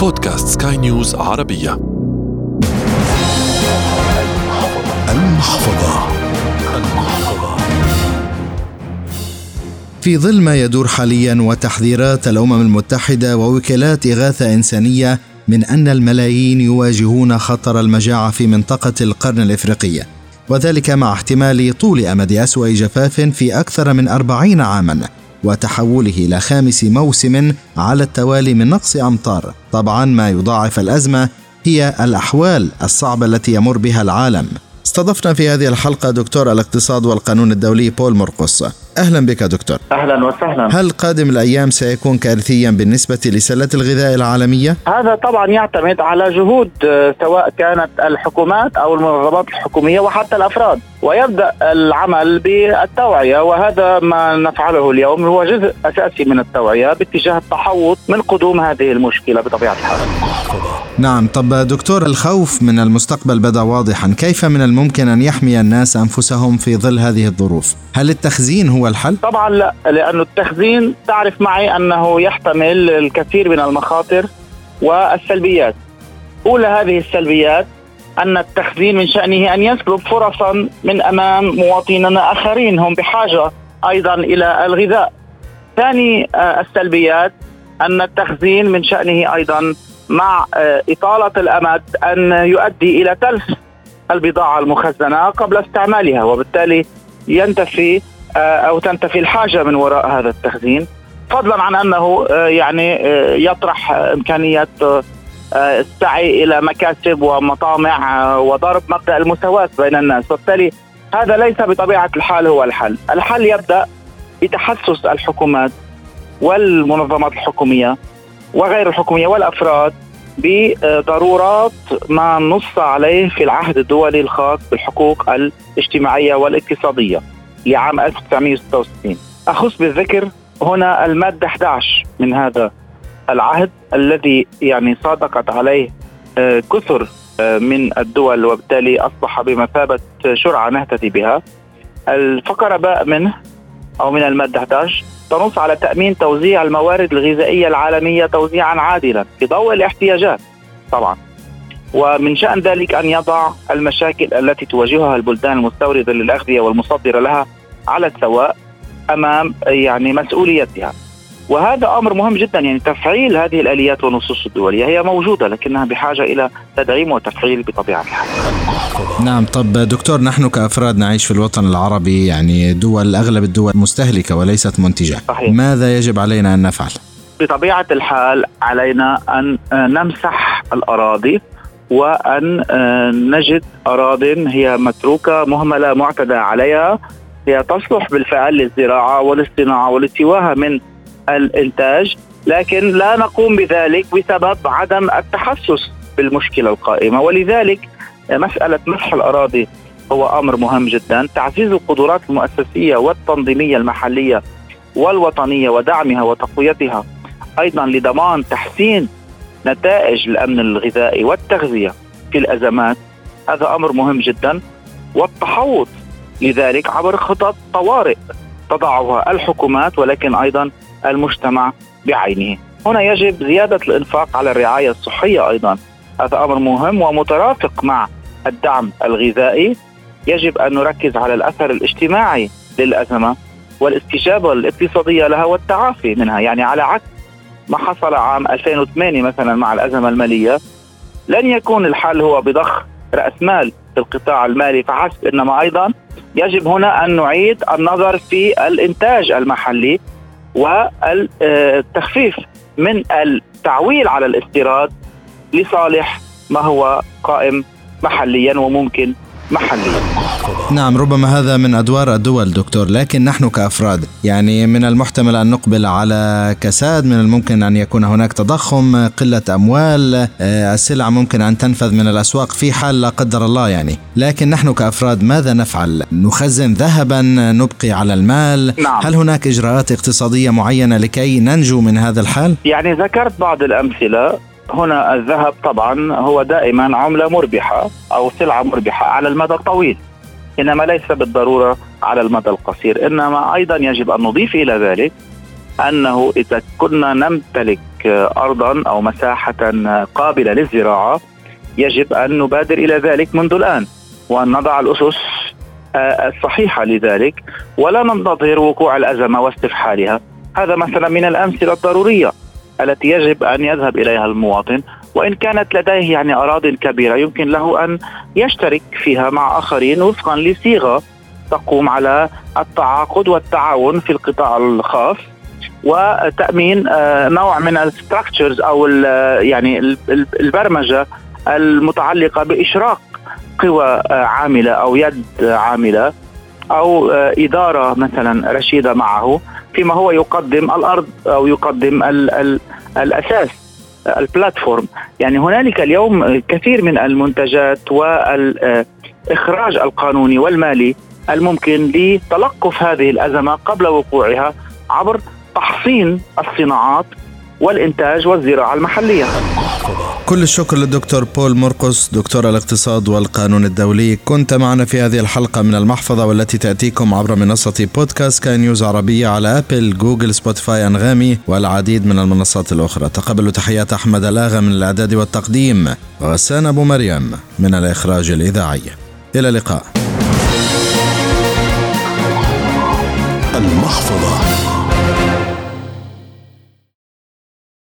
بودكاست سكاي نيوز عربية. المحفظة. في ظل ما يدور حاليا وتحذيرات الأمم المتحدة ووكالات إغاثة إنسانية من أن الملايين يواجهون خطر المجاعة في منطقة القرن الافريقيه وذلك مع احتمال طول أمد أسوأ جفاف في أكثر من أربعين عاما. وتحوله إلى خامس موسم على التوالي من نقص امطار طبعا ما يضاعف الأزمة هي الأحوال الصعبة التي يمر بها العالم. استضفنا في هذه الحلقة دكتور الاقتصاد والقانون الدولي بول مرقص. أهلا بك دكتور. أهلا وسهلا. هل قادم الأيام سيكون كارثيا بالنسبة لسلة الغذاء العالمية؟ هذا طبعا يعتمد على جهود آه، سواء كانت الحكومات أو المنظمات الحكومية وحتى الأفراد. ويبدأ العمل بالتوعية وهذا ما نفعله اليوم هو جزء أساسي من التوعية باتجاه التحوط من قدوم هذه المشكلة بطبيعة الحال. نعم طب دكتور الخوف من المستقبل بدأ واضحا. كيف من الممكن أن يحمي الناس أنفسهم في ظل هذه الظروف؟ هل التخزين هو الحل؟ طبعا لا لأن التخزين تعرف معي أنه يحتمل الكثير من المخاطر والسلبيات. أولى هذه السلبيات أن التخزين من شأنه أن يسلب فرصا من أمام مواطنينا آخرين هم بحاجة أيضا إلى الغذاء. ثاني آه، السلبيات أن التخزين من شأنه أيضا مع آه، إطالة الأمد أن يؤدي إلى تلف البضاعة المخزنة قبل استعمالها وبالتالي ينتفي آه، أو تنتفي الحاجة من وراء هذا التخزين. فضلا عن أنه يعني يطرح إمكانية السعي إلى مكاسب ومطامع وضرب مبدأ المساواة بين الناس. وبالتالي هذا ليس بطبيعة الحال هو الحل. الحل يبدأ بتحسس الحكومات والمنظمات الحكومية وغير الحكومية والأفراد بضرورات ما نص عليه في العهد الدولي الخاص بالحقوق الاجتماعية والاقتصادية لعام 1966 أخص بالذكر هنا المادة 11 من هذا العهد الذي يعني صادقت عليه آه، كثر آه، من الدول وبالتالي أصبح بمثابة شرعة نهتدي بها. الفقرة باء منه أو من المادة 11 تنص على تأمين توزيع الموارد الغذائية العالمية توزيعا عادلا في ضوء الاحتياجات طبعا. ومن شأن ذلك أن يضع المشاكل التي تواجهها البلدان المستورده للأغذية والمصدره لها على السواء أمام يعني مسؤوليتها. وهذا أمر مهم جدا يعني تفعيل هذه الآليات والنصوص الدولية هي موجودة لكنها بحاجة إلى تدعيم وتفعيل بطبيعة الحال. نعم طب دكتور نحن كأفراد نعيش في الوطن العربي يعني دول أغلب الدول مستهلكة وليست منتجة. صحيح. ماذا يجب علينا أن نفعل؟ بطبيعة الحال علينا أن نمسح الأراضي وأن نجد اراض هي متروكة مهملة معتدى عليها هي تصلح بالفعل للزراعة والاصطناعة والاستواء من الإنتاج لكن لا نقوم بذلك بسبب عدم التحسس بالمشكلة القائمة. ولذلك مسألة مسح الأراضي هو أمر مهم جدا. تعزيز القدرات المؤسسية والتنظيمية المحلية والوطنية ودعمها وتقويتها أيضا لضمان تحسين نتائج الأمن الغذائي والتغذية في الأزمات. هذا أمر مهم جدا. والتحوط لذلك عبر خطط طوارئ تضعها الحكومات ولكن أيضا المجتمع بعينه. هنا يجب زيادة الإنفاق على الرعاية الصحية أيضا. هذا أمر مهم ومترافق مع الدعم الغذائي. يجب أن نركز على الأثر الاجتماعي للأزمة والاستجابة الاقتصادية لها والتعافي منها. يعني على عكس ما حصل عام 2008 مثلا مع الأزمة المالية لن يكون الحل هو بضخ رأس مال في القطاع المالي. فحسب إنما أيضا يجب هنا أن نعيد النظر في الإنتاج المحلي. والتخفيف من التعويل على الاستيراد لصالح ما هو قائم محليا وممكن محليا نعم ربما هذا من أدوار الدول دكتور لكن نحن كأفراد يعني من المحتمل أن نقبل على كساد من الممكن أن يكون هناك تضخم قلة أموال آه، السلع ممكن أن تنفذ من الأسواق في حال لا قدر الله يعني. لكن نحن كأفراد ماذا نفعل؟ نخزن ذهبا نبقي على المال؟ نعم. هل هناك إجراءات اقتصادية معينة لكي ننجو من هذا الحال؟ يعني ذكرت بعض الأمثلة هنا الذهب طبعا هو دائما عملة مربحة أو سلعة مربحة على المدى الطويل إنما ليس بالضرورة على المدى القصير. إنما أيضا يجب أن نضيف إلى ذلك أنه إذا كنا نمتلك ارضا أو مساحة قابلة للزراعة يجب أن نبادر إلى ذلك منذ الآن وأن نضع الأسس الصحيحة لذلك ولا ننتظر وقوع الأزمة واستفحالها. هذا مثلا من الأمثلة الضرورية. التي يجب أن يذهب إليها المواطن وإن كانت لديه يعني اراض كبيرة يمكن له أن يشترك فيها مع آخرين وفقا لصيغة تقوم على التعاقد والتعاون في القطاع الخاص وتأمين آه، نوع من الستراكشرز أو يعني البرمجة المتعلقة باشراك قوى آه، عاملة أو يد عاملة. أو آه، إدارة مثلا رشيدة معه فيما هو يقدم الأرض أو يقدم ال ال الأساس البلاتفورم. يعني هنالك اليوم كثير من المنتجات والاخراج القانوني والمالي الممكن لتلقف هذه الأزمة قبل وقوعها عبر تحصين الصناعات والإنتاج والزراعة المحلية. كل الشكر للدكتور بول مرقس دكتور الاقتصاد والقانون الدولي. كنت معنا في هذه الحلقة من المحفظة والتي تأتيكم عبر منصة بودكاست سكاي نيوز عربية على أبل جوجل سبوتيفاي أنغامي والعديد من المنصات الأخرى. تقبلوا تحيات أحمد ألآغا من الإعداد والتقديم وغسان أبو مريم من الإخراج الإذاعي. إلى اللقاء. المحفظة.